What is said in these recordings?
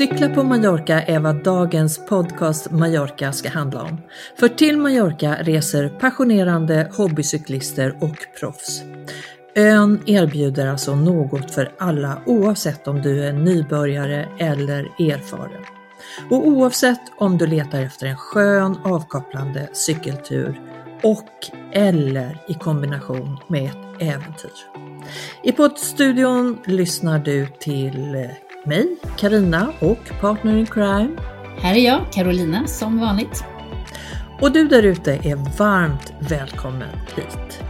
Cykla på Mallorca är vad dagens podcast Mallorca ska handla om. För till Mallorca reser passionerande hobbycyklister och proffs. Ön erbjuder alltså något för alla oavsett om du är nybörjare eller erfaren. Och oavsett om du letar efter en skön avkopplande cykeltur och eller i kombination med ett äventyr. I poddstudion lyssnar du till eh, mig, Karina och partner in crime. Här är jag, Carolina, som vanligt. Och du där ute är varmt välkommen hit.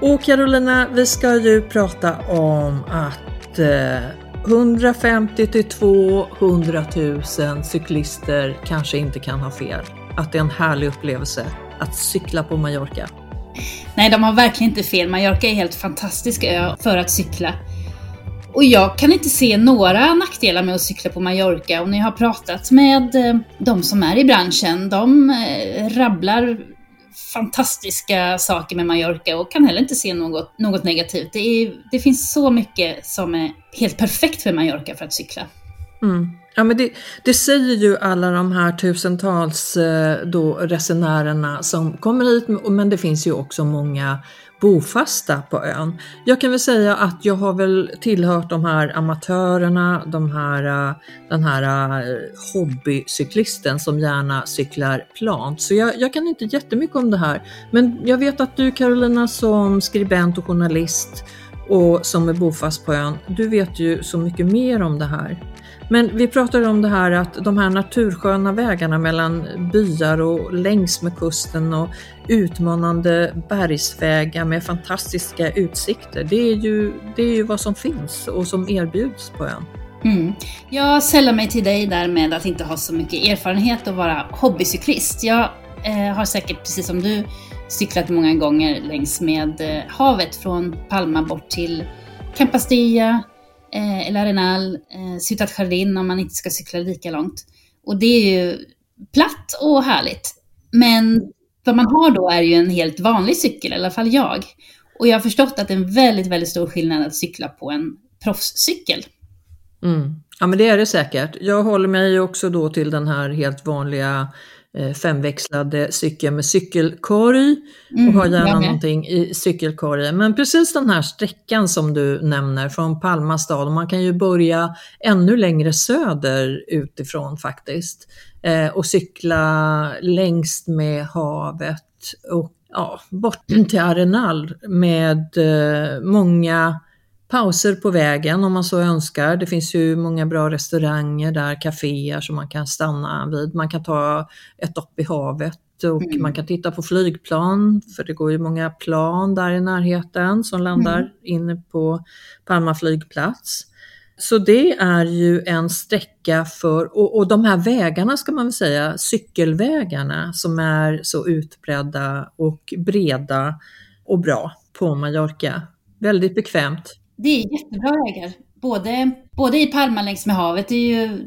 Och Carolina, vi ska ju prata om att eh, 150 till 200 000 cyklister kanske inte kan ha fel. Att det är en härlig upplevelse att cykla på Mallorca. Nej, de har verkligen inte fel. Mallorca är en helt fantastisk ö för att cykla. Och jag kan inte se några nackdelar med att cykla på Mallorca och när jag har pratat med eh, de som är i branschen, de eh, rabblar fantastiska saker med Mallorca och kan heller inte se något, något negativt. Det, är, det finns så mycket som är helt perfekt för Mallorca för att cykla. Mm. Ja, men det, det, säger ju alla de här tusentals eh, då, resenärerna som kommer hit, men det finns ju också många bofasta på ön. Jag kan väl säga att jag har väl tillhört de här amatörerna, de här, den här eh, hobbycyklisten som gärna cyklar plant. Så jag, jag kan inte jättemycket om det här. Men jag vet att du Carolina som skribent och journalist och som är bofast på ön, du vet ju så mycket mer om det här. Men vi pratade om det här att de här natursköna vägarna mellan byar och längs med kusten och utmanande bergsvägar med fantastiska utsikter. Det är ju, det är ju vad som finns och som erbjuds på ön. Mm. Jag sällar mig till dig där med att inte ha så mycket erfarenhet och vara hobbycyklist. Jag eh, har säkert, precis som du, cyklat många gånger längs med eh, havet från Palma bort till Campastilla, eh, El Arenal, eh, Ciutat Jardin om man inte ska cykla lika långt. Och det är ju platt och härligt. Men vad man har då är ju en helt vanlig cykel, i alla fall jag. Och jag har förstått att det är en väldigt, väldigt stor skillnad att cykla på en proffscykel. Mm. Ja men det är det säkert. Jag håller mig också då till den här helt vanliga femväxlade cykel med cykelkorg och mm, har gärna någonting i cykelkorgen. Men precis den här sträckan som du nämner från Palma stad, man kan ju börja ännu längre söder utifrån faktiskt eh, och cykla längst med havet och ja, bort till Arenal med eh, många pauser på vägen om man så önskar. Det finns ju många bra restauranger där, kaféer som man kan stanna vid. Man kan ta ett dopp i havet och mm. man kan titta på flygplan, för det går ju många plan där i närheten som landar mm. inne på Palma flygplats. Så det är ju en sträcka för, och, och de här vägarna ska man väl säga, cykelvägarna som är så utbredda och breda och bra på Mallorca. Väldigt bekvämt. Det är jättebra vägar. Både, både i Palma längs med havet, det är ju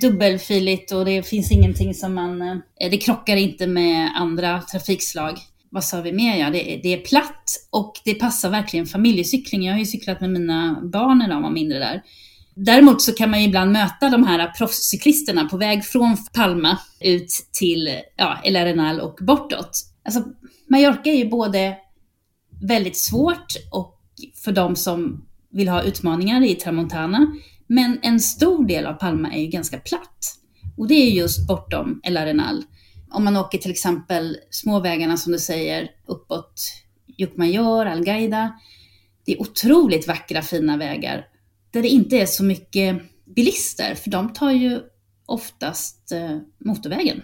dubbelfiligt och det finns ingenting som man... Eh, det krockar inte med andra trafikslag. Vad sa vi mer? Ja, det, det är platt och det passar verkligen familjecykling. Jag har ju cyklat med mina barn när de var mindre där. Däremot så kan man ju ibland möta de här proffscyklisterna på väg från Palma ut till ja, El Arenal och bortåt. Alltså, Mallorca är ju både väldigt svårt och för de som vill ha utmaningar i Tramontana. Men en stor del av Palma är ju ganska platt. Och det är just bortom El Arenal. Om man åker till exempel småvägarna som du säger uppåt Yucmayor, Algaida. Det är otroligt vackra fina vägar där det inte är så mycket bilister, för de tar ju oftast eh, motorvägen.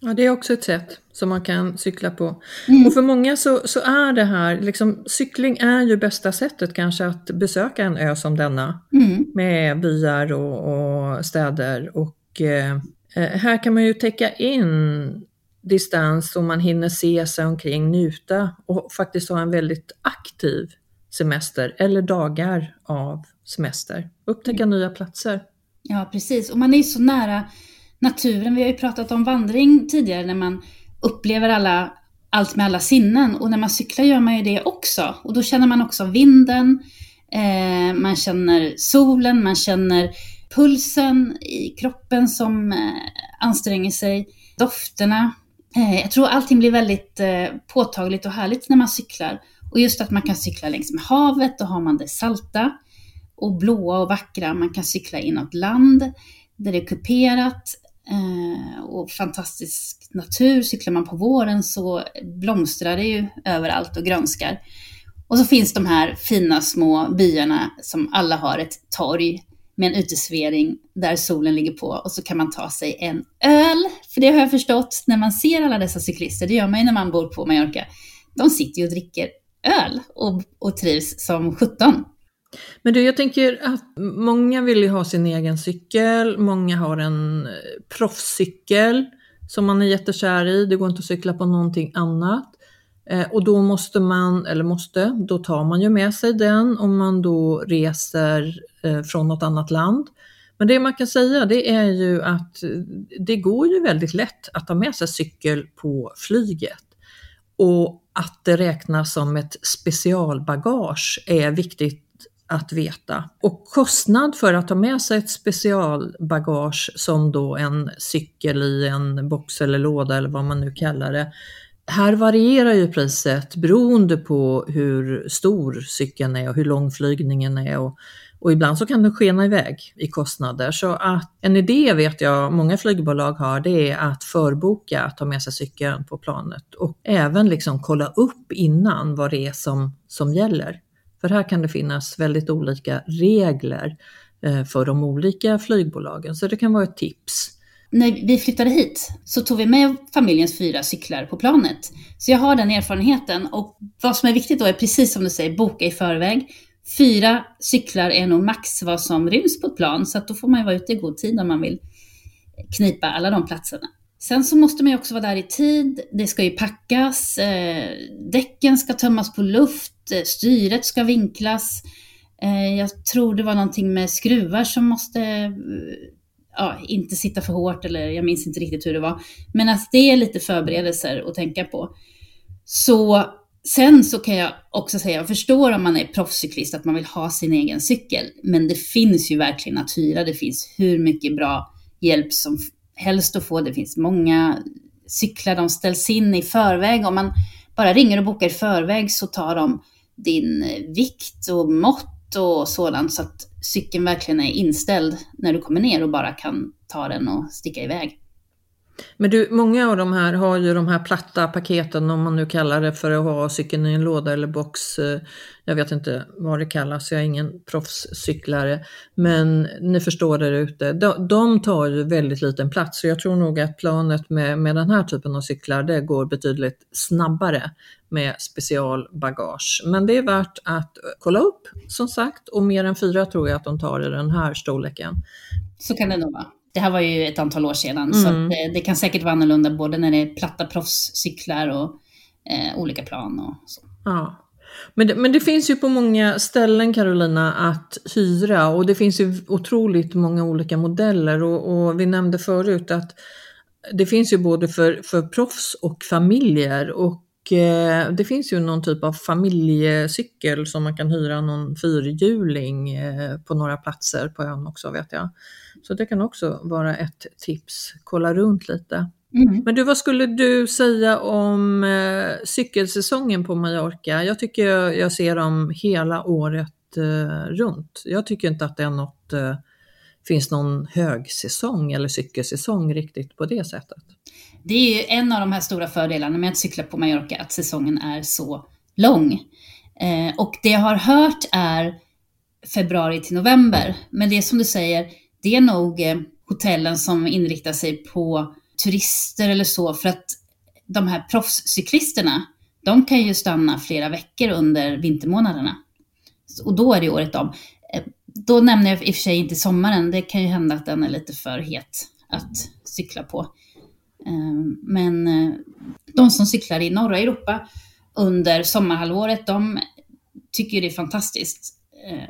Ja, det är också ett sätt som man kan cykla på. Mm. Och för många så, så är det här, liksom, cykling är ju bästa sättet kanske att besöka en ö som denna. Mm. Med byar och, och städer. Och eh, eh här kan man ju täcka in distans och man hinner se sig omkring, njuta och faktiskt ha en väldigt aktiv semester eller dagar av semester. Upptäcka mm. nya platser. Ja, precis. Och man är så nära naturen. Vi har ju pratat om vandring tidigare när man upplever alla, allt med alla sinnen. Och när man cyklar gör man ju det också. Och då känner man också vinden, eh, man känner solen, man känner pulsen i kroppen som eh, anstränger sig, dofterna. Eh, jag tror allting blir väldigt eh, påtagligt och härligt när man cyklar. Och just att man kan cykla längs med havet, då har man det salta och blåa och vackra. Man kan cykla inåt land där det är kuperat eh, och fantastisk natur. Cyklar man på våren så blomstrar det ju överallt och grönskar. Och så finns de här fina små byarna som alla har ett torg med en uteservering där solen ligger på och så kan man ta sig en öl. För det har jag förstått när man ser alla dessa cyklister, det gör man ju när man bor på Mallorca. De sitter ju och dricker öl och, och trivs som sjutton. Men du, jag tänker att många vill ju ha sin egen cykel, många har en eh, proffscykel som man är jättekär i, det går inte att cykla på någonting annat. Eh, och då måste man, eller måste, då tar man ju med sig den om man då reser eh, från något annat land. Men det man kan säga det är ju att eh, det går ju väldigt lätt att ta med sig cykel på flyget. Och att det räknas som ett specialbagage är viktigt att veta. Och kostnad för att ta med sig ett specialbagage som då en cykel i en box eller låda eller vad man nu kallar det. Här varierar ju priset beroende på hur stor cykeln är och hur lång flygningen är och, och ibland så kan den skena iväg i kostnader. Så att en idé vet jag många flygbolag har, det är att förboka att ta med sig cykeln på planet och även liksom kolla upp innan vad det är som, som gäller. För här kan det finnas väldigt olika regler eh, för de olika flygbolagen, så det kan vara ett tips. När vi flyttade hit så tog vi med familjens fyra cyklar på planet. Så jag har den erfarenheten och vad som är viktigt då är precis som du säger, boka i förväg. Fyra cyklar är nog max vad som ryms på ett plan, så att då får man ju vara ute i god tid om man vill knipa alla de platserna. Sen så måste man ju också vara där i tid. Det ska ju packas, eh, däcken ska tömmas på luft, eh, styret ska vinklas. Eh, jag tror det var någonting med skruvar som måste eh, ja, inte sitta för hårt eller jag minns inte riktigt hur det var. Men att det är lite förberedelser att tänka på. Så sen så kan jag också säga, jag förstår om man är proffscyklist att man vill ha sin egen cykel. Men det finns ju verkligen att hyra. Det finns hur mycket bra hjälp som helst att få. Det finns många cyklar, de ställs in i förväg. Om man bara ringer och bokar i förväg så tar de din vikt och mått och sådant så att cykeln verkligen är inställd när du kommer ner och bara kan ta den och sticka iväg. Men du, många av de här har ju de här platta paketen om man nu kallar det för att ha cykeln i en låda eller box. Jag vet inte vad det kallas, jag är ingen proffscyklare. Men ni förstår där ute, de, de tar ju väldigt liten plats. Så jag tror nog att planet med, med den här typen av cyklar, det går betydligt snabbare med specialbagage. Men det är värt att kolla upp som sagt och mer än fyra tror jag att de tar i den här storleken. Så kan det nog vara. Det här var ju ett antal år sedan, mm. så det, det, kan säkert vara annorlunda både när det är platta proffscyklar och eh, olika plan och så. Ja. Men det, men det finns ju på många ställen Carolina att hyra och det finns ju otroligt många olika modeller och, och vi nämnde förut att det finns ju både för, för proffs och familjer och eh, det finns ju någon typ av familjecykel som man kan hyra någon fyrhjuling eh, på några platser på ön också vet jag. Så det kan också vara ett tips. Kolla runt lite. Mm. Men du, vad skulle du säga om eh, cykelsäsongen på Mallorca? Jag tycker jag ser dem hela året eh, runt. Jag tycker inte att det är något, eh, finns någon högsäsong eller cykelsäsong riktigt på det sättet. Det är ju en av de här stora fördelarna med att cykla på Mallorca, att säsongen är så lång. Eh, och det jag har hört är februari till november. Men det är som du säger, det är nog eh, hotellen som inriktar sig på turister eller så, för att de här proffscyklisterna, de kan ju stanna flera veckor under vintermånaderna. Och då är det året om. Eh, då nämner jag i och för sig inte sommaren, det kan ju hända att den är lite för het att cykla på. Eh, men eh, de som cyklar i norra Europa under sommarhalvåret, de tycker det är fantastiskt,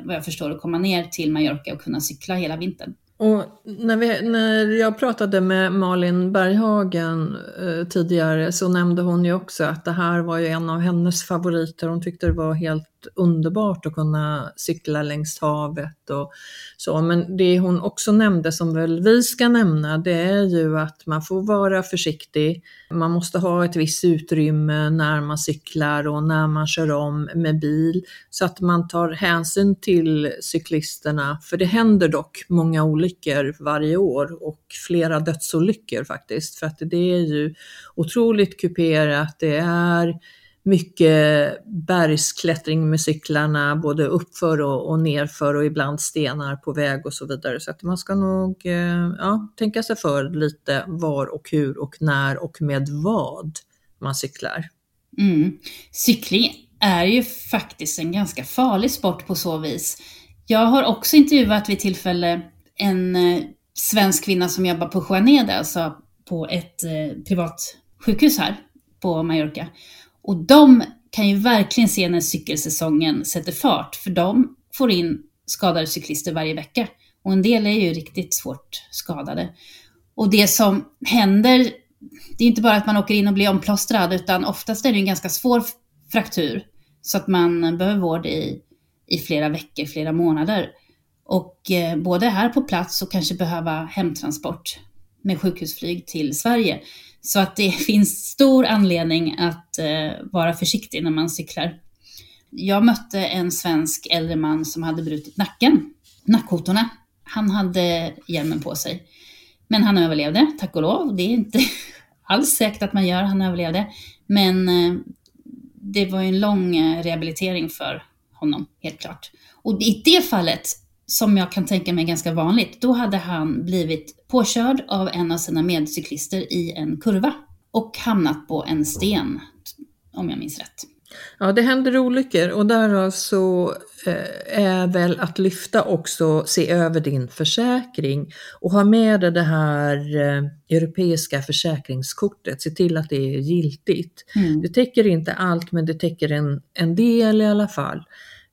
vad jag förstår, att komma ner till Mallorca och kunna cykla hela vintern. Och när, vi, när jag pratade med Malin Berghagen eh, tidigare så nämnde hon ju också att det här var ju en av hennes favoriter. Hon tyckte det var helt underbart att kunna cykla längs havet och så. Men det hon också nämnde som väl vi ska nämna det är ju att man får vara försiktig. Man måste ha ett visst utrymme när man cyklar och när man kör om med bil så att man tar hänsyn till cyklisterna. För det händer dock många olyckor varje år och flera dödsolyckor faktiskt. För att det är ju otroligt kuperat. Det är mycket bergsklättring med cyklarna, både uppför och, och nerför och ibland stenar på väg och så vidare. Så att man ska nog eh, ja, tänka sig för lite var och hur och när och med vad man cyklar. Mm. Cykling är ju faktiskt en ganska farlig sport på så vis. Jag har också intervjuat vid tillfälle en eh, svensk kvinna som jobbar på Juaneda, alltså på ett eh, privat sjukhus här på Mallorca. Och de kan ju verkligen se när cykelsäsongen sätter fart, för de får in skadade cyklister varje vecka. Och en del är ju riktigt svårt skadade. Och det som händer, det är inte bara att man åker in och blir omplåstrad, utan oftast är det en ganska svår fraktur. Så att man behöver vård i, i flera veckor, flera månader. Och eh, både här på plats och kanske behöva hemtransport med sjukhusflyg till Sverige. Så att det finns stor anledning att eh, vara försiktig när man cyklar. Jag mötte en svensk äldre man som hade brutit nacken, nackkotorna. Han hade hjälmen på sig. Men han överlevde, tack och lov. Det är inte alls säkert att man gör, han överlevde. Men eh, det var ju en lång eh, rehabilitering för honom, helt klart. Och i det fallet, som jag kan tänka mig ganska vanligt, då hade han blivit påkörd av en av sina medcyklister i en kurva och hamnat på en sten, om jag minns rätt. Ja, det händer olyckor och där så eh, är väl att lyfta också, se över din försäkring och ha med dig det här eh, europeiska försäkringskortet, se till att det är giltigt. Mm. Det täcker inte allt men det täcker en, en del i alla fall.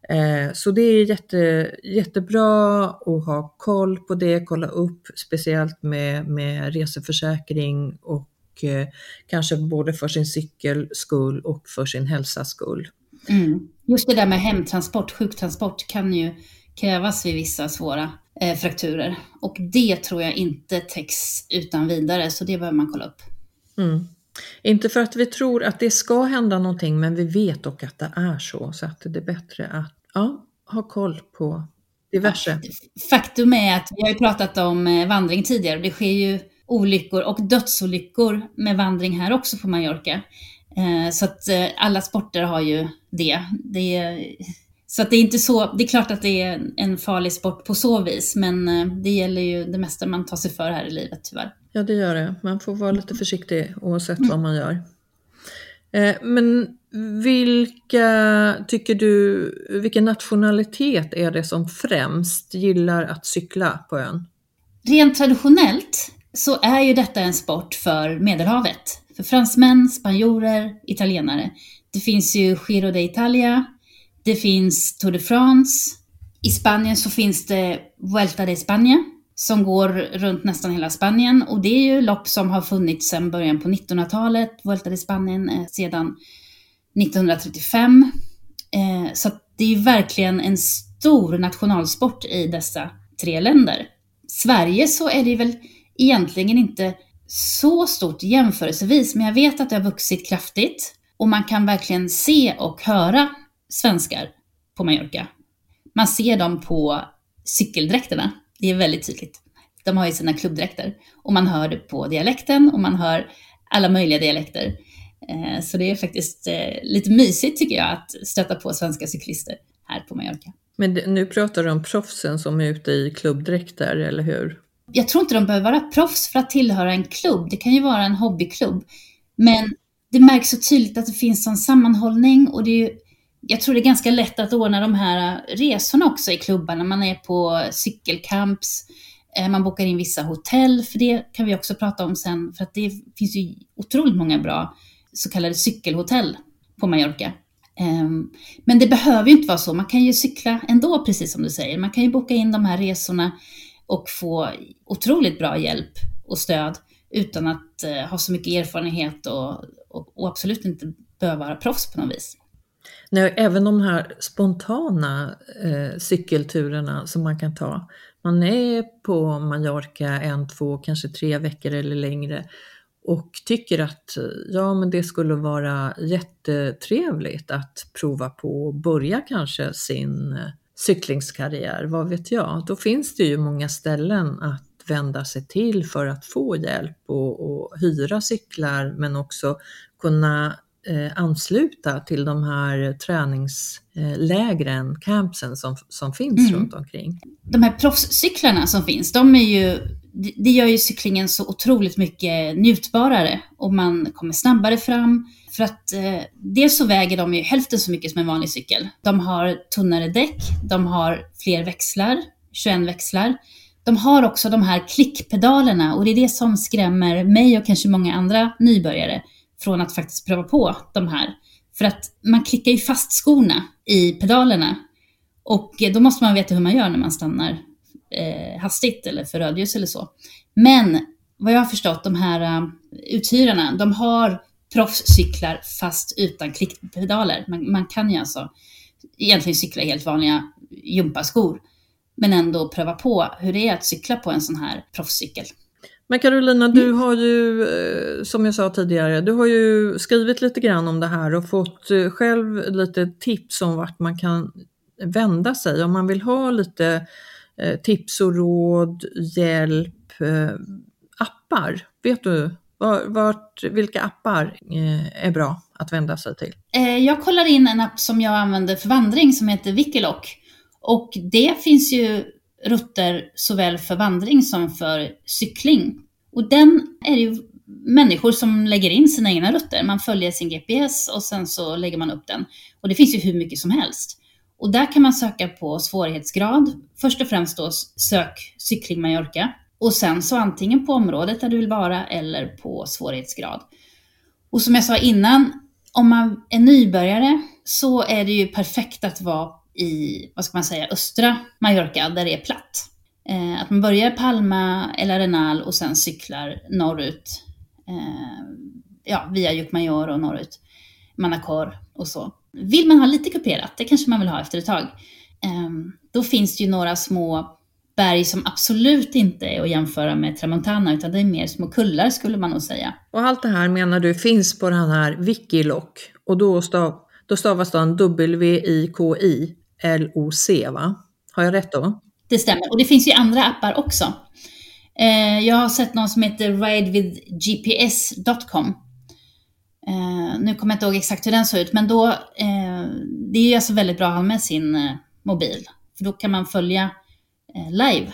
Eh, så det är jätte, jättebra att ha koll på det, kolla upp speciellt med, med reseförsäkring och eh, kanske både för sin cykels skull och för sin hälsas skull. Mm. Just det där med hemtransport, sjuktransport kan ju krävas vid vissa svåra eh, frakturer och det tror jag inte täcks utan vidare så det behöver man kolla upp. Mm. Inte för att vi tror att det ska hända någonting, men vi vet dock att det är så. Så att det är bättre att ja, ha koll på diverse. Faktum är att vi har ju pratat om eh, vandring tidigare och det sker ju olyckor och dödsolyckor med vandring här också på Mallorca. Eh, så att eh, alla sporter har ju det. det är, så att det är inte så, det är klart att det är en farlig sport på så vis, men det gäller ju det mesta man tar sig för här i livet tyvärr. Ja, det gör det. Man får vara lite försiktig oavsett mm. vad man gör. Eh, men vilka, tycker du, vilken nationalitet är det som främst gillar att cykla på ön? Rent traditionellt så är ju detta en sport för Medelhavet. För fransmän, spanjorer, italienare. Det finns ju Giro d'Italia, det finns Tour de France. I Spanien så finns det Vuelta de España som går runt nästan hela Spanien och det är ju lopp som har funnits sedan början på 1900-talet. Vuelta i Spanien eh, sedan 1935. Eh, så det är ju verkligen en stor nationalsport i dessa tre länder. Sverige så är det väl egentligen inte så stort jämförelsevis, men jag vet att det har vuxit kraftigt och man kan verkligen se och höra svenskar på Mallorca. Man ser dem på cykeldräkterna. Det är väldigt tydligt. De har ju sina klubbdräkter och man hör det på dialekten och man hör alla möjliga dialekter. Eh, så det är faktiskt eh, lite mysigt tycker jag att stöta på svenska cyklister här på Mallorca. Men nu pratar du om proffsen som är ute i klubbdräkter, eller hur? Jag tror inte de behöver vara proffs för att tillhöra en klubb. Det kan ju vara en hobbyklubb. Men det märks så tydligt att det finns en sammanhållning och det är jag tror det är ganska lätt att ordna de här resorna också i klubbarna. Man är på cykelcamps, eh, man bokar in vissa hotell, för det kan vi också prata om sen, för att det finns ju otroligt många bra så kallade cykelhotell på Mallorca. Ehm, men det behöver ju inte vara så, man kan ju cykla ändå precis som du säger. Man kan ju boka in de här resorna och få otroligt bra hjälp och stöd utan att eh, ha så mycket erfarenhet och, och, och, absolut inte behöva vara proffs på något vis. Nej, även de här spontana eh, cykelturerna som man kan ta. Man är på Mallorca en, två, kanske tre veckor eller längre och tycker att ja, men det skulle vara jättetrevligt att prova på och börja kanske sin eh, cyklingskarriär, vad vet jag? Då finns det ju många ställen att vända sig till för att få hjälp och, och hyra cyklar men också kunna ansluta till de här träningslägren, campsen som, som finns mm. runt omkring. De här proffscyklarna som finns, de är ju det gör ju cyklingen så otroligt mycket njutbarare och man kommer snabbare fram. För att eh, dels så väger de ju hälften så mycket som en vanlig cykel. De har tunnare däck, de har fler växlar, 21 växlar. De har också de här klickpedalerna och det är det som skrämmer mig och kanske många andra nybörjare från att faktiskt pröva på de här. För att man klickar ju fast skorna i pedalerna och då måste man veta hur man gör när man stannar eh, hastigt eller för rödljus eller så. Men vad jag har förstått, de här uh, uthyrarna, de har proffscyklar fast utan klickpedaler. Man, man kan ju alltså egentligen cykla i helt vanliga gympaskor, men ändå pröva på hur det är att cykla på en sån här proffscykel. Men Carolina, du mm. har ju, eh, som jag sa tidigare, du har ju skrivit lite grann om det här och fått eh, själv lite tips om vart man kan vända sig om man vill ha lite Eh, tips och råd, hjälp, appar. Vet du vart, vilka appar är bra att vända sig till? Jag kollar in en app som jag använder för vandring som heter Wikiloc. Och det finns ju rutter såväl för vandring som för cykling. Och den är ju människor som lägger in sina egna rutter. Man följer sin GPS och sen så lägger man upp den. Och det finns ju hur mycket som helst. Och där kan man söka på svårighetsgrad. Först och främst då sök cykling Mallorca. Och sen så antingen på området där du vill vara eller på svårighetsgrad. Och som jag sa innan, om man är nybörjare så är det ju perfekt att vara i, vad ska man säga, östra Mallorca där det är platt. Eh, att man börjar Palma eller Arenal och sen cyklar norrut. Eh, ja, via Llucmajor och norrut. Manacor och så. Vill man ha lite kuperat, det kanske man vill ha efter ett tag, eh, då finns det ju några små berg som absolut inte är att jämföra med Tramontana, utan det är mer små kullar skulle man nog säga. Och allt det här menar du finns på den här Wikiloc och då, stav, då stavas den LOC, va? Har jag rätt då? Det stämmer, och det finns ju andra appar också. Eh, jag har sett någon som heter ridewithgps.com. Eh, nu kommer jag inte ihåg exakt hur den såg ut, men då, eh, det är alltså väldigt bra att ha med sin eh, mobil. För då kan man följa eh, live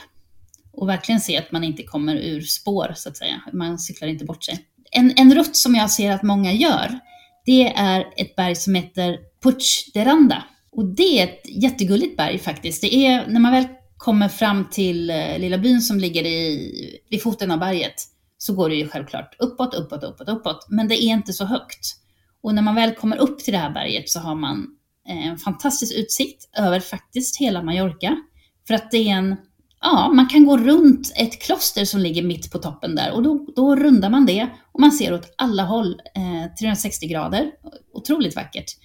och verkligen se att man inte kommer ur spår, så att säga. Man cyklar inte bort sig. En, en rutt som jag ser att många gör, det är ett berg som heter Puch Deranda. Och det är ett jättegulligt berg faktiskt. Det är, när man väl kommer fram till eh, lilla byn som ligger i, vid foten av berget, så går det ju självklart uppåt, uppåt, uppåt, uppåt. Men det är inte så högt. Och när man väl kommer upp till det här berget så har man eh, en fantastisk utsikt över faktiskt hela Mallorca. För att det är en, ja, man kan gå runt ett kloster som ligger mitt på toppen där och då, då rundar man det och man ser åt alla håll, eh, 360 grader. Otroligt vackert.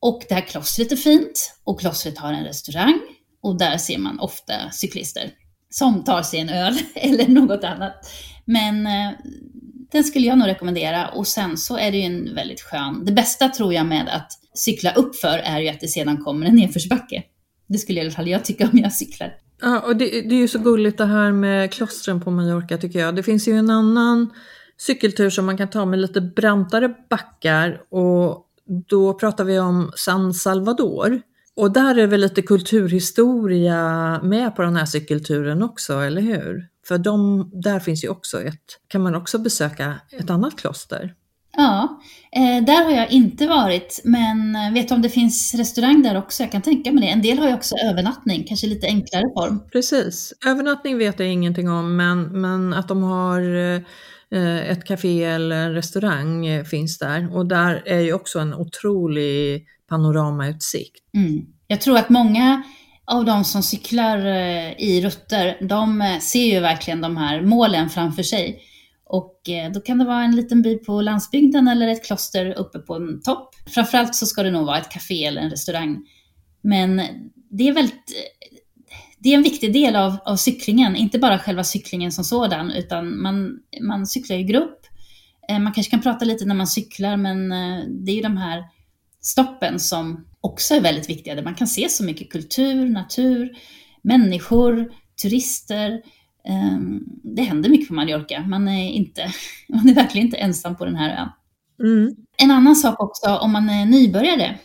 Och det här klostret är fint och klostret har en restaurang och där ser man ofta cyklister som tar sig en öl eller något annat. Men eh, den skulle jag nog rekommendera och sen så är det ju en väldigt skön, det bästa tror jag med att cykla uppför är ju att det sedan kommer en nedförsbacke. Det skulle i alla fall jag tycka om jag cyklar. Ja, och det, det är ju så gulligt det här med klostren på Mallorca tycker jag. Det finns ju en annan cykeltur som man kan ta med lite brantare backar och då pratar vi om San Salvador. Och där är väl lite kulturhistoria med på den här cykelturen också, eller hur? För de, där finns ju också ett, kan man också besöka ett annat kloster? Ja, eh, där har jag inte varit, men vet du om det finst restaurang där också? Jag kan tänka mig det. En del har ju också övernattning, kanske lite enklare form. Precis, övernattning vet jag ingenting om, men, men att de har eh, Eh, ett café eller en restaurang eh, finns där. Och där är ju också en otrolig panoramautsikt. Mm. Jag tror att många av de som cyklar eh, i rutter, de ser ju verkligen de här målen framför sig. Och då kan det vara en liten by på landsbygden eller ett kloster uppe på en topp. Framförallt så ska det nog vara ett café eller en restaurang. Men det är väldigt det är en viktig del av, av cyklingen, inte bara själva cyklingen som sådan, utan man, man cyklar i grupp. Man kanske kan prata lite när man cyklar, men det är ju de här stoppen som också är väldigt viktiga, där man kan se så mycket kultur, natur, människor, turister. Ehm, det händer mycket på Mallorca. Man är, inte, man är verkligen inte ensam på den här ön. Mm. En annan sak också om man är nybörjare.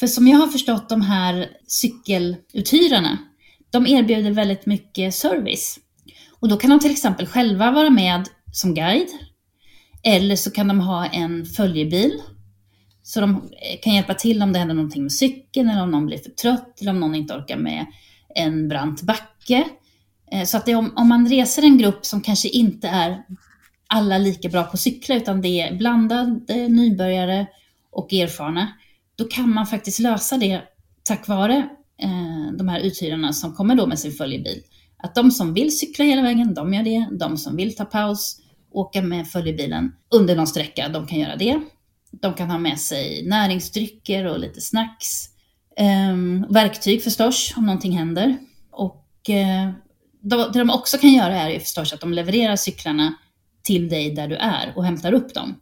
För som jag har förstått de här cykeluthyrarna, de erbjuder väldigt mycket service. Och då kan de till exempel själva vara med som guide. Eller så kan de ha en följebil så de eh, kan hjälpa till om det händer någonting med cykeln eller om någon blir för trött eller om någon inte orkar med en brant backe. Eh, så att det, om, om man reser en grupp som kanske inte är alla lika bra på att cykla utan det är blandade nybörjare och erfarna, då kan man faktiskt lösa det tack vare eh, de här uthyrarna som kommer då med sin följebil. Att de som vill cykla hela vägen, de gör det. De som vill ta paus, åka med följebilen under någon sträcka, de kan göra det. De kan ha med sig näringsdrycker och lite snacks. Um, verktyg förstås, om någonting händer. Och uh, det de också kan göra är ju förstås att de levererar cyklarna till dig där du är och hämtar upp dem.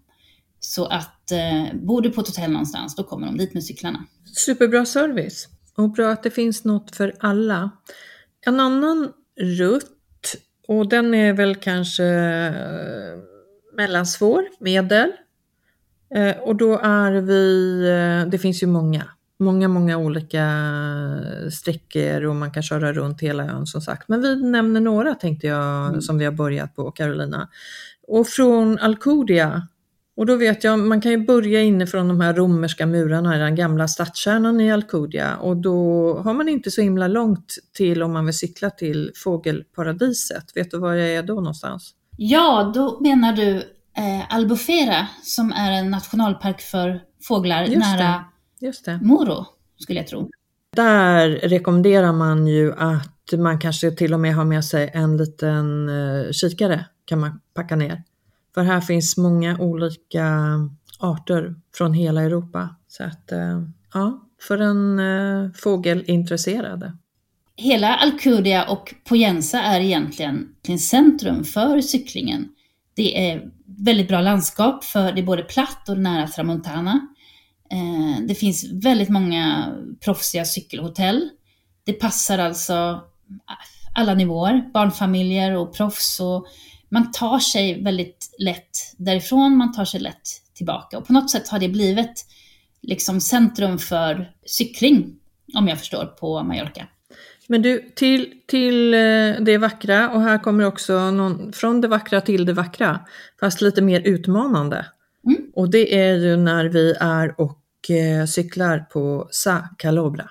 Så att eh, bor du på ett hotell någonstans, då kommer de dit med cyklarna. Superbra service och bra att det finns något för alla. En annan rutt, och den är väl kanske eh, mellansvår, medel, Eh, och då är vi, eh, det finns ju många, många, många olika sträckor och man kan köra runt hela ön som sagt. Men vi nämner några tänkte jag mm. som vi har börjat på Carolina. Och från Alcudia, och då vet jag, man kan ju börja inifrån de här romerska murarna i den gamla stadskärnan i Alcudia och då har man inte så himla långt till om man vill cykla till fågelparadiset. Vet du var jag är då någonstans? Ja, då menar du eh, Albufera som är en nationalpark för fåglar Just nära det. Just det. Moro, skulle jag tro. Där rekommenderar man ju att man kanske till och med har med sig en liten eh, kikare kan man packa ner. För här finns många olika arter från hela Europa. Så att, eh, ja, för en eh, fågelintresserade. Hela Alcudia och Poyensa är egentligen centrum för cyklingen. Det är väldigt bra landskap för det är både platt och nära Tramontana. Eh, det finns väldigt många proffsiga cykelhotell. Det passar alltså ah, alla nivåer, barnfamiljer och proffs. Och man tar sig väldigt lätt därifrån, man tar sig lätt tillbaka. Och på något sätt har det blivit liksom centrum för cykling, om jag förstår, på Mallorca. Men du, till, till eh, det vackra och här kommer också någon, från det vackra till det vackra, fast lite mer utmanande. Mm. Och det är ju när vi är och eh, cyklar på Sa Calobra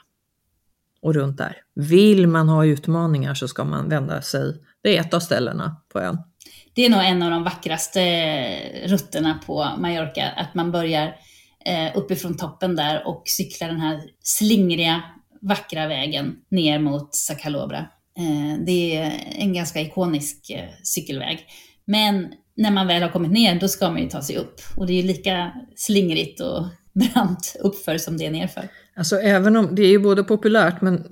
och runt där. Vill man ha utmaningar så ska man vända sig, det är ett av ställena på ön. Det är nog en av de vackraste eh, rutterna på Mallorca, att man börjar eh, uppifrån toppen där och cyklar den här slingriga, vackra vägen ner mot Sacalobra. Eh, det är en ganska ikonisk cykelväg. Men när man väl har kommit ner, då ska man ju ta sig upp. Och det är ju lika slingrigt och brant uppför som det är nerför. Alltså även om det är ju både populärt men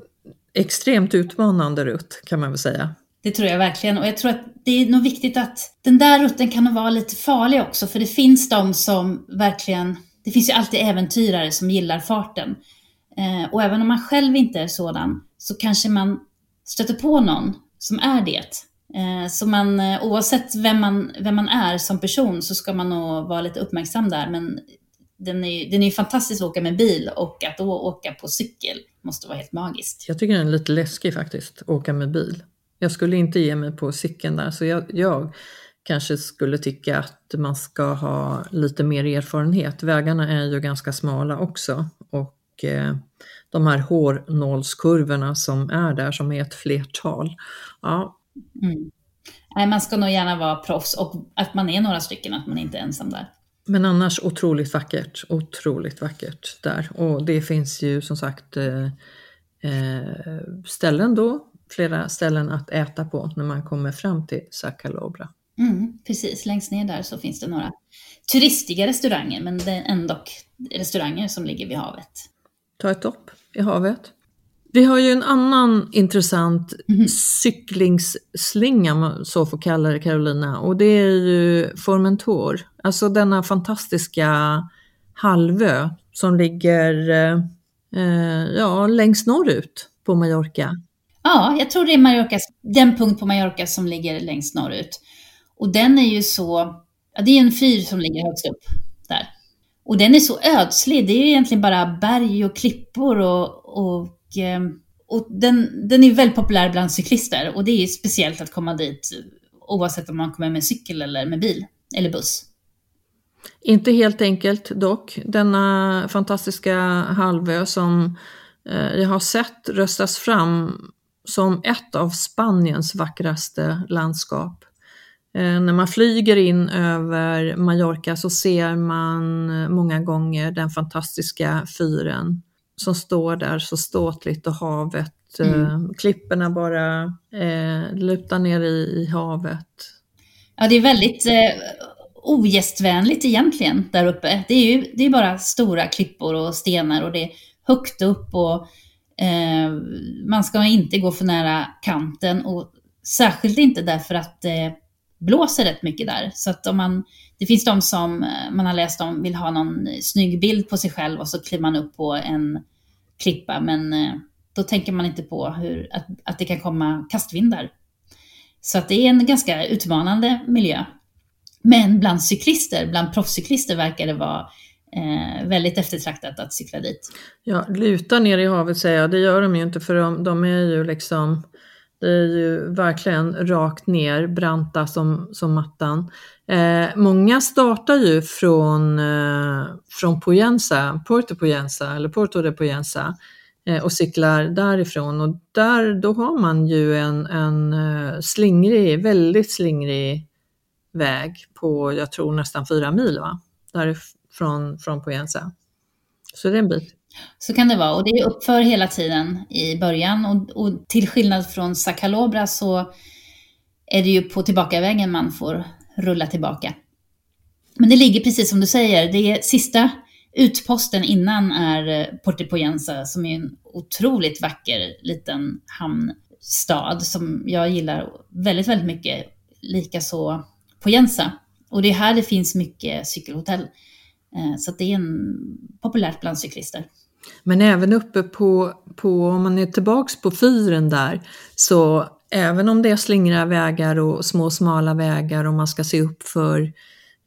extremt utmanande rutt kan man väl säga. Det tror jag verkligen. Och jag tror att det är nog viktigt att den där rutten kan vara lite farlig också. För det finns de som verkligen, det finns ju alltid äventyrare som gillar farten. Eh, och även om man själv inte är sådan så kanske man stöter på någon som är det. Eh, så man, eh, oavsett vem man, vem man är som person så ska man nog vara lite uppmärksam där. Men den är, den är fantastisk att åka med bil och att då åka på cykel måste vara helt magiskt. Jag tycker den är lite läskig faktiskt, åka med bil. Jag skulle inte ge mig på cykeln där, så jag, jag kanske skulle tycka att man ska ha lite mer erfarenhet. Vägarna är ju ganska smala också och eh, de här hårnålskurvorna som är där, som är ett flertal. Ja. Mm. Nej, man ska nog gärna vara proffs och att man är några stycken, att man inte är ensam där. Men annars otroligt vackert, otroligt vackert där. Och det finns ju som sagt eh, eh, ställen då, flera ställen att äta på när man kommer fram till Sacalobra. Mm, precis, längst ner där så finns det några turistiga restauranger, men det är ändå restauranger som ligger vid havet. Ta ett dopp i havet. Vi har ju en annan intressant mm. cyklingsslinga, om man så får kalla det Carolina, och det är ju Formentor. Alltså denna fantastiska halvö som ligger eh, ja, längst norrut på Mallorca. Ja, jag tror det är Mallorca, den punkt på Mallorca som ligger längst norrut. Och den är ju så, ja, det är en fyr som ligger högst upp där. Och den är så ödslig, det är ju egentligen bara berg och klippor och, och ehm, och den, den är väldigt populär bland cyklister och det är speciellt att komma dit oavsett om man kommer med cykel eller med bil eller buss. Inte helt enkelt dock. Denna fantastiska halvö som eh, jag har sett röstas fram som ett av Spaniens vackraste landskap. Eh, när man flyger in över Mallorca så ser man eh, många gånger den fantastiska fyren som står där så ståtligt och havet, mm. eh, klipporna bara eh, lutar ner i, i, havet. Ja, det är väldigt eh, ogästvänligt egentligen där uppe. Det är ju det är bara stora klippor och stenar och det är högt upp och eh, man ska inte gå för nära kanten och särskilt inte därför att det blåser rätt mycket där. Så att om man, det finns de som eh, man har läst om vill ha någon snygg bild på sig själv och så kliver man upp på en klippa, men eh, då tänker man inte på hur, att, att det kan komma kastvindar. Så att det är en ganska utmanande miljö. Men bland cyklister, bland proffscyklister verkar det vara eh, väldigt eftertraktat att cykla dit. Ja, luta ner i havet säger jag, det gör de ju inte för de, de är ju liksom det är ju verkligen rakt ner, branta som, som mattan. Eh, många startar ju från, eh, från Poyensa, Porto Poyensa eller Porto de Poyensa eh, och cyklar därifrån och där då har man ju en, en eh, slingrig, väldigt slingrig väg på, jag tror nästan fyra mil va? Där, från Poyensa. Så det är en bit. Så kan det vara och det är uppför hela tiden i början och, och till skillnad från Sakalobra så är det ju på tillbakavägen man får rulla tillbaka. Men det ligger precis som du säger, det är sista utposten innan är eh, Porte Portipoyensa som är en otroligt vacker liten hamnstad som jag gillar väldigt, väldigt mycket. Likaså Poyensa. Och det är här det finns mycket cykelhotell. Eh, så det är en, populärt bland cyklister. Men även uppe på, på, om man är tillbaks på fyren där, så även om det är slingra vägar och små smala vägar och man ska se upp för,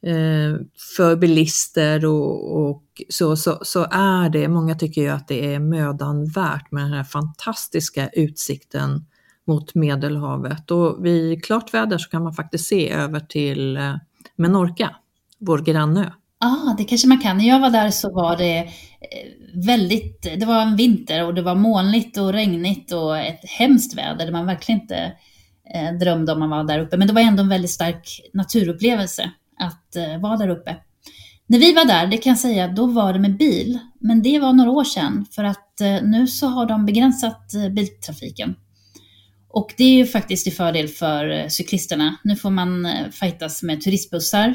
eh, för bilister och, och så, så, så, är det, många tycker ju att det är mödan värt med den här fantastiska utsikten mot Medelhavet. Och vid klart väder så kan man faktiskt se över till eh, Menorca, vår grannö. Ja, ah, det kanske man kan. När jag var där så var det eh, väldigt, det var en vinter och det var molnigt och regnigt och ett hemskt väder där man verkligen inte eh, drömde om man var där uppe. Men det var ändå en väldigt stark naturupplevelse att eh, vara där uppe. När vi var där, det kan jag säga, då var det med bil. Men det var några år sedan för att eh, nu så har de begränsat eh, biltrafiken. Och det är ju faktiskt till fördel för eh, cyklisterna. Nu får man fightas med turistbussar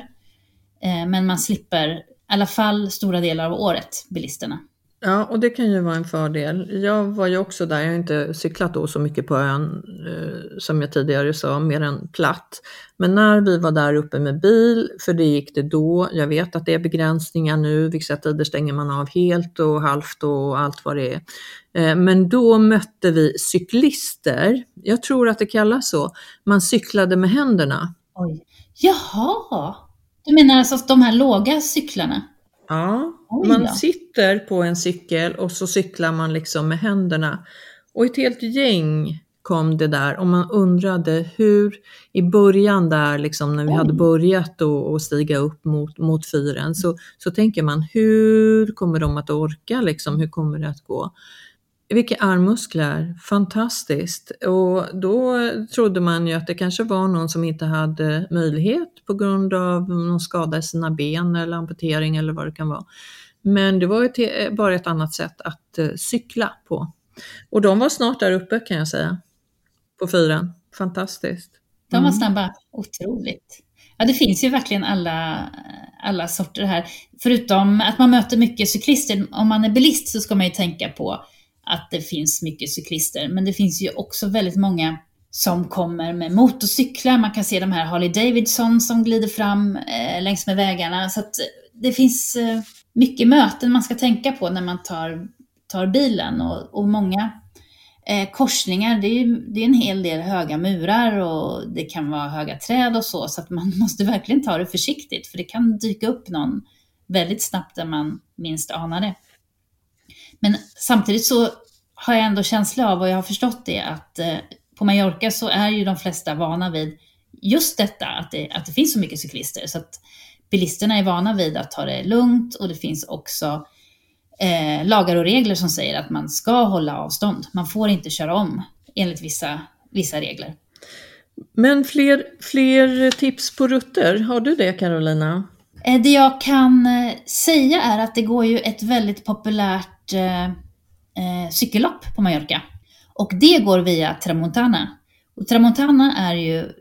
men man slipper i alla fall stora delar av året, bilisterna. Ja, och det kan ju vara en fördel. Jag var ju också där, jag har inte cyklat då så mycket på ön eh, som jag tidigare sa, mer än platt. Men när vi var där uppe med bil, för det gick det då, jag vet att det är begränsningar nu, vissa tider stänger man av helt och halvt och allt vad det är. Eh, men då mötte vi cyklister, jag tror att det kallas så, man cyklade med händerna. Oj. Jaha, du menar alltså de här låga cyklarna? Ja, man sitter på en cykel och så cyklar man liksom med händerna. Och ett helt gäng kom det där och man undrade hur i början där liksom när vi hade börjat att stiga upp mot, mot fyren så, så tänker man hur kommer de att orka liksom, hur kommer det att gå? Vilka armmuskler, fantastiskt! Och då trodde man ju att det kanske var någon som inte hade möjlighet på grund av någon skada i sina ben eller amputering eller vad det kan vara. Men det var ju bara ett annat sätt att eh, cykla på. Och de var snart där uppe kan jag säga, på fyren. Fantastiskt. De var mm. snabba, otroligt. Ja, det finns ju verkligen alla, alla sorter här. Förutom att man möter mycket cyklister, om man är bilist så ska man ju tänka på att det finns mycket cyklister. Men det finns ju också väldigt många som kommer med motorcyklar. Man kan se de här Harley Davidson som glider fram eh, längs med vägarna. Så att eh, det finns eh, mycket möten man ska tänka på när man tar, tar bilen och, och många eh, korsningar. Det är, det är en hel del höga murar och det kan vara höga träd och så, så att man måste verkligen ta det försiktigt för det kan dyka upp någon väldigt snabbt där man minst anar det. Men samtidigt så har jag ändå känsla av, och jag har förstått det, att eh, på Mallorca så är ju de flesta vana vid just detta, att det, att det finns så mycket cyklister. Så att bilisterna är vana vid att ta det lugnt och det finns också eh, lagar och regler som säger att man ska hålla avstånd. Man får inte köra om enligt vissa, vissa regler. Men fler, fler tips på rutter, har du det Carolina? Eh, det jag kan eh, säga är att det går ju ett väldigt populärt stort eh, eh, cykellopp på Mallorca. Och det går via Tramontana. Och Tramontana är ju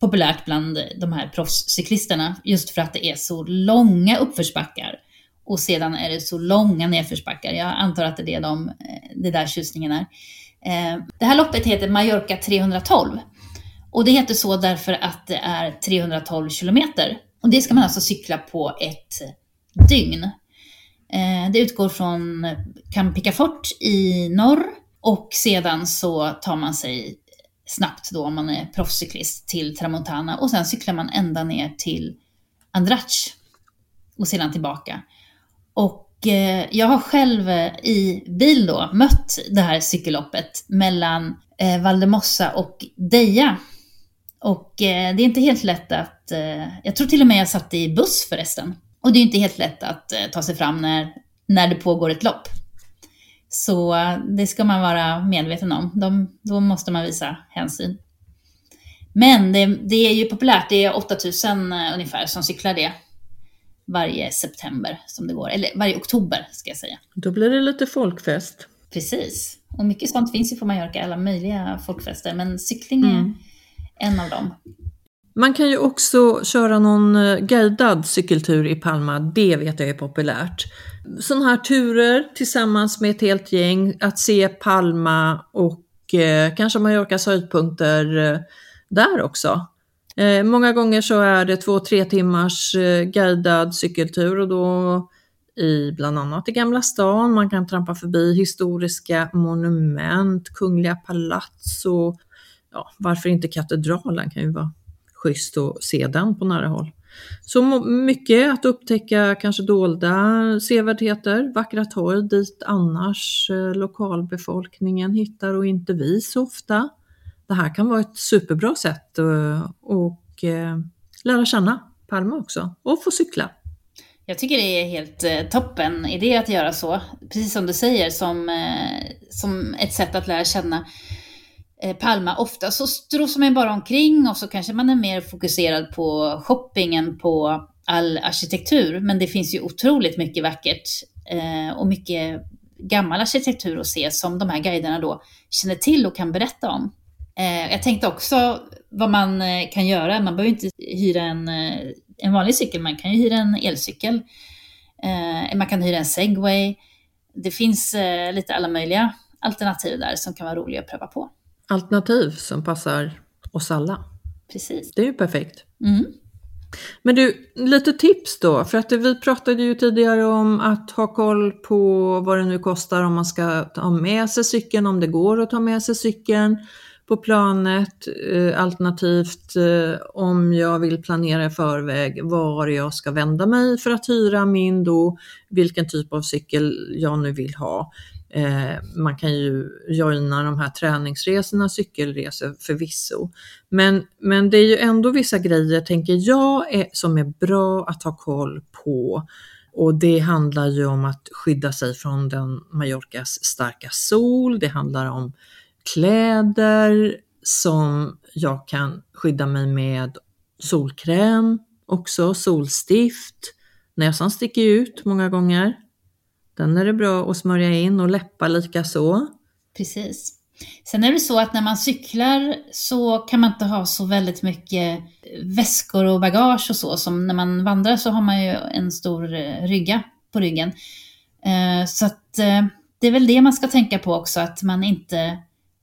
populärt bland de här proffscyklisterna just för att det är så långa uppförsbackar. Och sedan är det så långa nedförsbackar. Jag antar att det är det, de, eh, det där tjusningen är. Eh, det här loppet heter Mallorca 312. Och det heter så därför att det är 312 kilometer. Och det ska man alltså cykla på ett dygn. Eh, det utgår från Camp Picafort i norr och sedan så tar man sig snabbt då om man är proffscyklist till Tramontana och sen cyklar man ända ner till Andrach och sedan tillbaka. Och eh, jag har själv eh, i bil då mött det här cykelloppet mellan eh, Valdemossa och Deja. Och det är inte helt lätt att, jag tror till och med jag satt i buss förresten. Och det är inte helt lätt att ta sig fram när, när det pågår ett lopp. Så det ska man vara medveten om. De, då måste man visa hänsyn. Men det, det, är ju populärt. Det är 8000 eh, ungefär som cyklar det varje september som det går. Eller varje oktober ska jag säga. Då blir det lite folkfest. Precis. Och mycket sånt finns ju på Mallorca, alla möjliga folkfester. Men cykling är mm. en av dem. Man kan ju också köra någon eh, guidad cykeltur i Palma, det vet jag är populärt. Sådana här turer tillsammans med ett helt gäng, att se Palma och eh, kanske Mallorcas höjdpunkter eh, där också. Eh, många gånger så är det två, tre timmars eh, guidad cykeltur och då i bland annat i Gamla stan, man kan trampa förbi historiska monument, kungliga palats och ja, varför inte katedralen kan ju vara schysst att se den på nära håll. Så mycket att upptäcka kanske dolda sevärdheter, vackra torg dit annars eh, lokalbefolkningen hittar och inte vi så ofta. Det här kan vara ett superbra sätt eh, att eh, lära känna Palma också och få cykla. Jag tycker det är helt toppen idé att göra så. Precis som du säger, som, som ett sätt att lära känna Eh, Palma. Ofta så strosar man bara omkring och så kanske man är mer fokuserad på shoppingen på all arkitektur. Men det finns ju otroligt mycket vackert eh, och mycket gammal arkitektur att se som de här guiderna då känner till och kan berätta om. Eh, jag tänkte också vad man eh, kan göra. Man behöver inte hyra en, eh, en vanlig cykel, man kan ju hyra en elcykel. Man kan hyra en segway. Det finns lite alla möjliga alternativ där som kan vara roliga att pröva på. Alternativ som passar oss alla. Precis. Det är ju perfekt. Mm. Men du, lite tips då, för att vi pratade ju tidigare om att ha koll på vad det nu kostar om man ska ta med sig cykeln, om det går att ta med sig cykeln på planet, eh, alternativt eh, om jag vill planera i förväg var jag ska vända mig för att hyra min då, vilken typ av cykel jag nu vill ha. Eh, man kan ju joina de här träningsresorna, cykelresor förvisso. Men, men det är ju ändå vissa grejer, tänker jag, är, som är bra att ha koll på. Och det handlar ju om att skydda sig från den Mallorcas starka sol, det handlar om kläder som jag kan skydda mig med solkräm också, solstift. Näsan sticker ut många gånger. Den är det bra att smörja in och läppar lika så. Precis. Sen är det så att när man cyklar så kan man inte ha så väldigt mycket väskor och bagage och så. Som när man vandrar så har man ju en stor eh, rygga på ryggen. Eh, så att eh, det är väl det man ska tänka på också, att man inte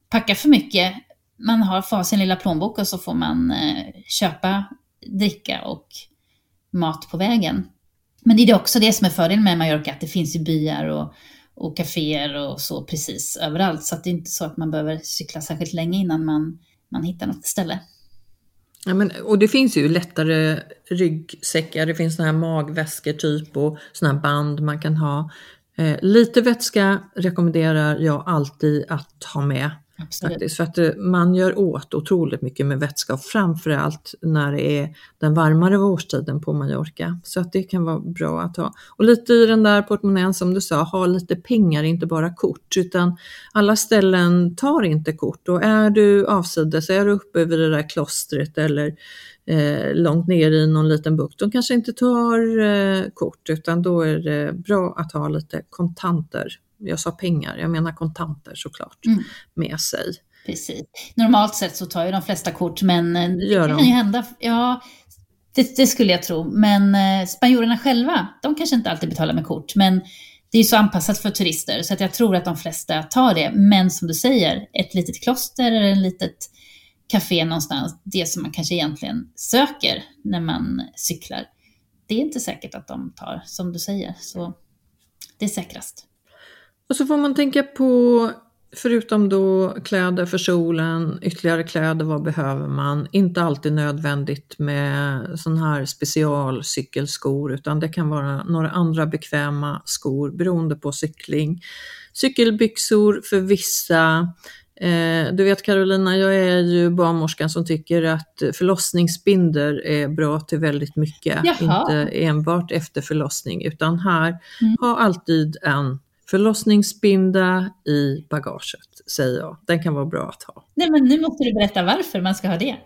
packar för mycket. Man har, får ha sin lilla plånbok och så får man köpa dricka och mat på vägen. Men det är också det som är fördelen med Mallorca, att det finns ju byar och, och kaféer och så precis överallt. Så att det är inte så att man behöver cykla särskilt länge innan man, man hittar något ställe. Ja, men, och det finns ju lättare ryggsäckar, det finns såna här magväskor typ och såna här band man kan ha. Eh, lite vätska rekommenderar jag alltid att ha med. Faktiskt, för att eh, man gör åt otroligt mycket med vätska och framförallt när det är den varmare årstiden på Mallorca. Så att det kan vara bra att ha. Och lite i den där portmonnän som du sa, ha lite pengar, inte bara kort. Utan alla ställen tar inte kort och är du avsides, är du uppe vid det där klostret eller eh, långt ner i någon liten bukt, de kanske inte tar eh, kort utan då är det bra att ha lite kontanter jag sa pengar, jag menar kontanter såklart, mm. med sig. Precis. Normalt sett så tar ju de flesta kort, men eh, det kan de? ju hända. Ja, det, det, skulle jag tro. Men eh, spanjorerna själva, de kanske inte alltid betalar med kort. Men det är ju så anpassat för turister, så att jag tror att de flesta tar det. Men som du säger, ett litet kloster eller ett litet café någonstans, det som man kanske egentligen söker när man cyklar, det är inte säkert att de tar, som du säger. Så det är säkrast. Och så får man tänka på, förutom då kläder för solen, ytterligare kläder, vad behöver man? Inte alltid nödvändigt med sån här specialcykelskor utan det kan vara några andra bekväma skor beroende på cykling. Cykelbyxor för vissa, eh, du vet Carolina, jag är ju barnmorskan som tycker att förlossningsbinder är bra till väldigt mycket. Jaha. Inte enbart efter förlossning utan här, mm. ha alltid en Förlossningsbinda i bagaget, säger jag. Den kan vara bra att ha. Nej, men nu måste du berätta varför man ska ha det.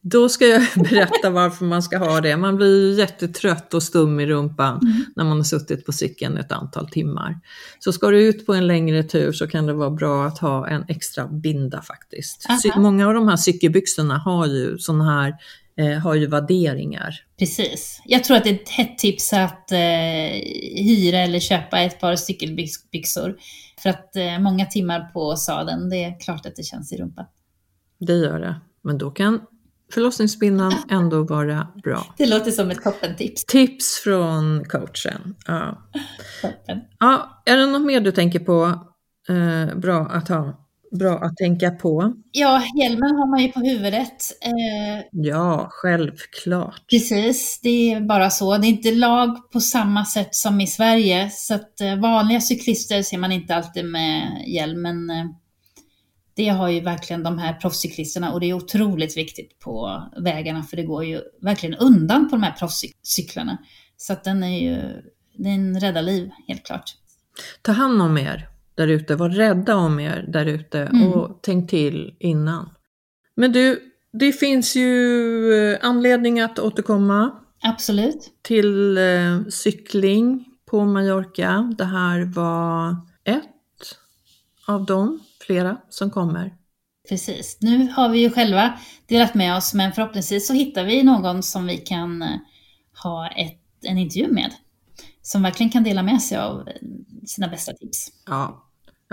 Då ska jag berätta varför man ska ha det. Man blir jättetrött och stum i rumpan mm. när man har suttit på cykeln ett antal timmar. Så ska du ut på en längre tur så kan det vara bra att ha en extra binda faktiskt. Många av de här cykelbyxorna har ju sådana här eh, har ju värderingar. Precis. Jag tror att det är ett hett tips att eh, hyra eller köpa ett par cykelbyxor. För att eh, många timmar på sadeln, det är klart att det känns i rumpan. Det gör det. Men då kan förlossningsbindan ändå vara bra. Det låter som ett toppentips. Tips från coachen. Ja. ja. Är det något mer du tänker på eh, bra att ha? Bra att tänka på. Ja, hjälmen har man ju på huvudet. Eh, Ja, självklart. precis, det är bara så. Det är inte lag på samma sätt som i Sverige. Så att eh, vanliga cyklister ser man inte alltid med hjälm. Men eh, det har ju verkligen de här proffscyklisterna och det är otroligt viktigt på vägarna för det går ju verkligen undan på de här proffscyklarna. Så att den är ju, den räddar liv, helt klart. Ta hand om er där ute, var rädda om er där ute Mm. och tänk till innan. Men du, det finns ju eh, anledning att återkomma Absolut. till eh, cykling på Mallorca. Det här var ett av de flera som kommer. Precis. Nu har vi ju själva delat med oss, men förhoppningsvis så hittar vi någon som vi kan eh, ha ett, en intervju med. Som verkligen kan dela med sig av eh, sina bästa tips. Ja,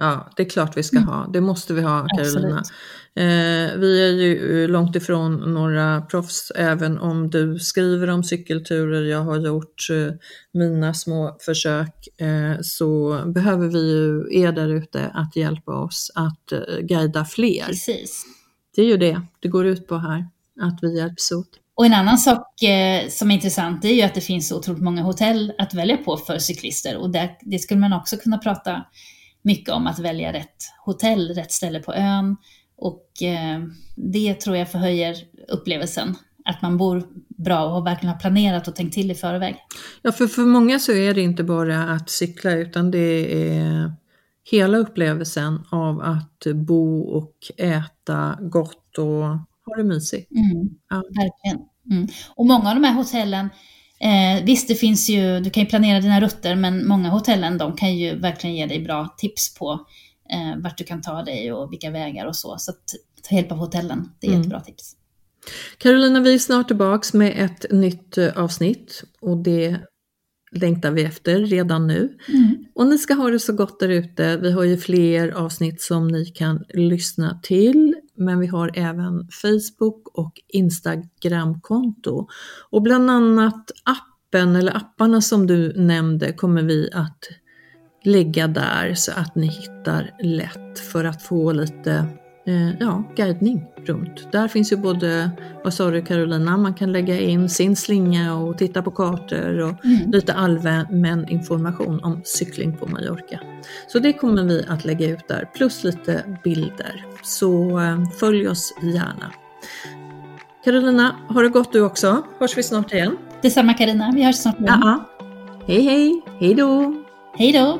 ja det är klart vi ska ha. Det måste vi ha, Carolina. Mm. Absolut. Eh, vi är ju eh, långt ifrån några proffs, även om du skriver om cykelturer. Jag har gjort eh, mina små försök. Eh, så behöver vi ju er där ute att hjälpa oss att eh, guida fler. Precis. Det är ju det det går ut på här, att vi hjälps åt. Och en annan sak eh, som är intressant är ju att det finns otroligt många hotell att välja på för cyklister. Och där, det skulle man också kunna prata mycket om, att välja rätt hotell, rätt ställe på ön. Och eh, det tror jag förhöjer upplevelsen. Att man bor bra och verkligen har planerat och tänkt till i förväg. Ja, för, för många så är det inte bara att cykla utan det är hela upplevelsen av att bo och äta gott och ha det mysigt. Mm, Ja. Verkligen. Mm. Och många av de här hotellen, eh, visst det finns ju, du kan ju planera dina rutter, men många hotellen de kan ju verkligen ge dig bra tips på eh, vart du kan ta dig och vilka vägar och så. Så att ta hjälp av hotellen, det är Mm. ett bra tips. Carolina, vi är snart tillbaks med ett nytt eh, avsnitt och det längtar vi efter redan nu. Mm. Och ni ska ha det så gott där ute. Vi har ju fler avsnitt som ni kan lyssna till, men vi har även Facebook och Instagramkonto. Och bland annat appen eller apparna som du nämnde kommer vi att lägga där så att ni hittar lätt för att få lite ja, guidning runt. Där finns ju både, vad sa du Carolina, man kan lägga in sin slinga och titta på kartor och Mm. lite allmän information om cykling på Mallorca. Så det kommer vi att lägga ut där, plus lite bilder. Så eh, följ oss gärna. Carolina, har det gott du också. Hörs vi snart igen. Detsamma Karina, vi hörs snart igen. Ja. Hej hej, hej då! Hej då!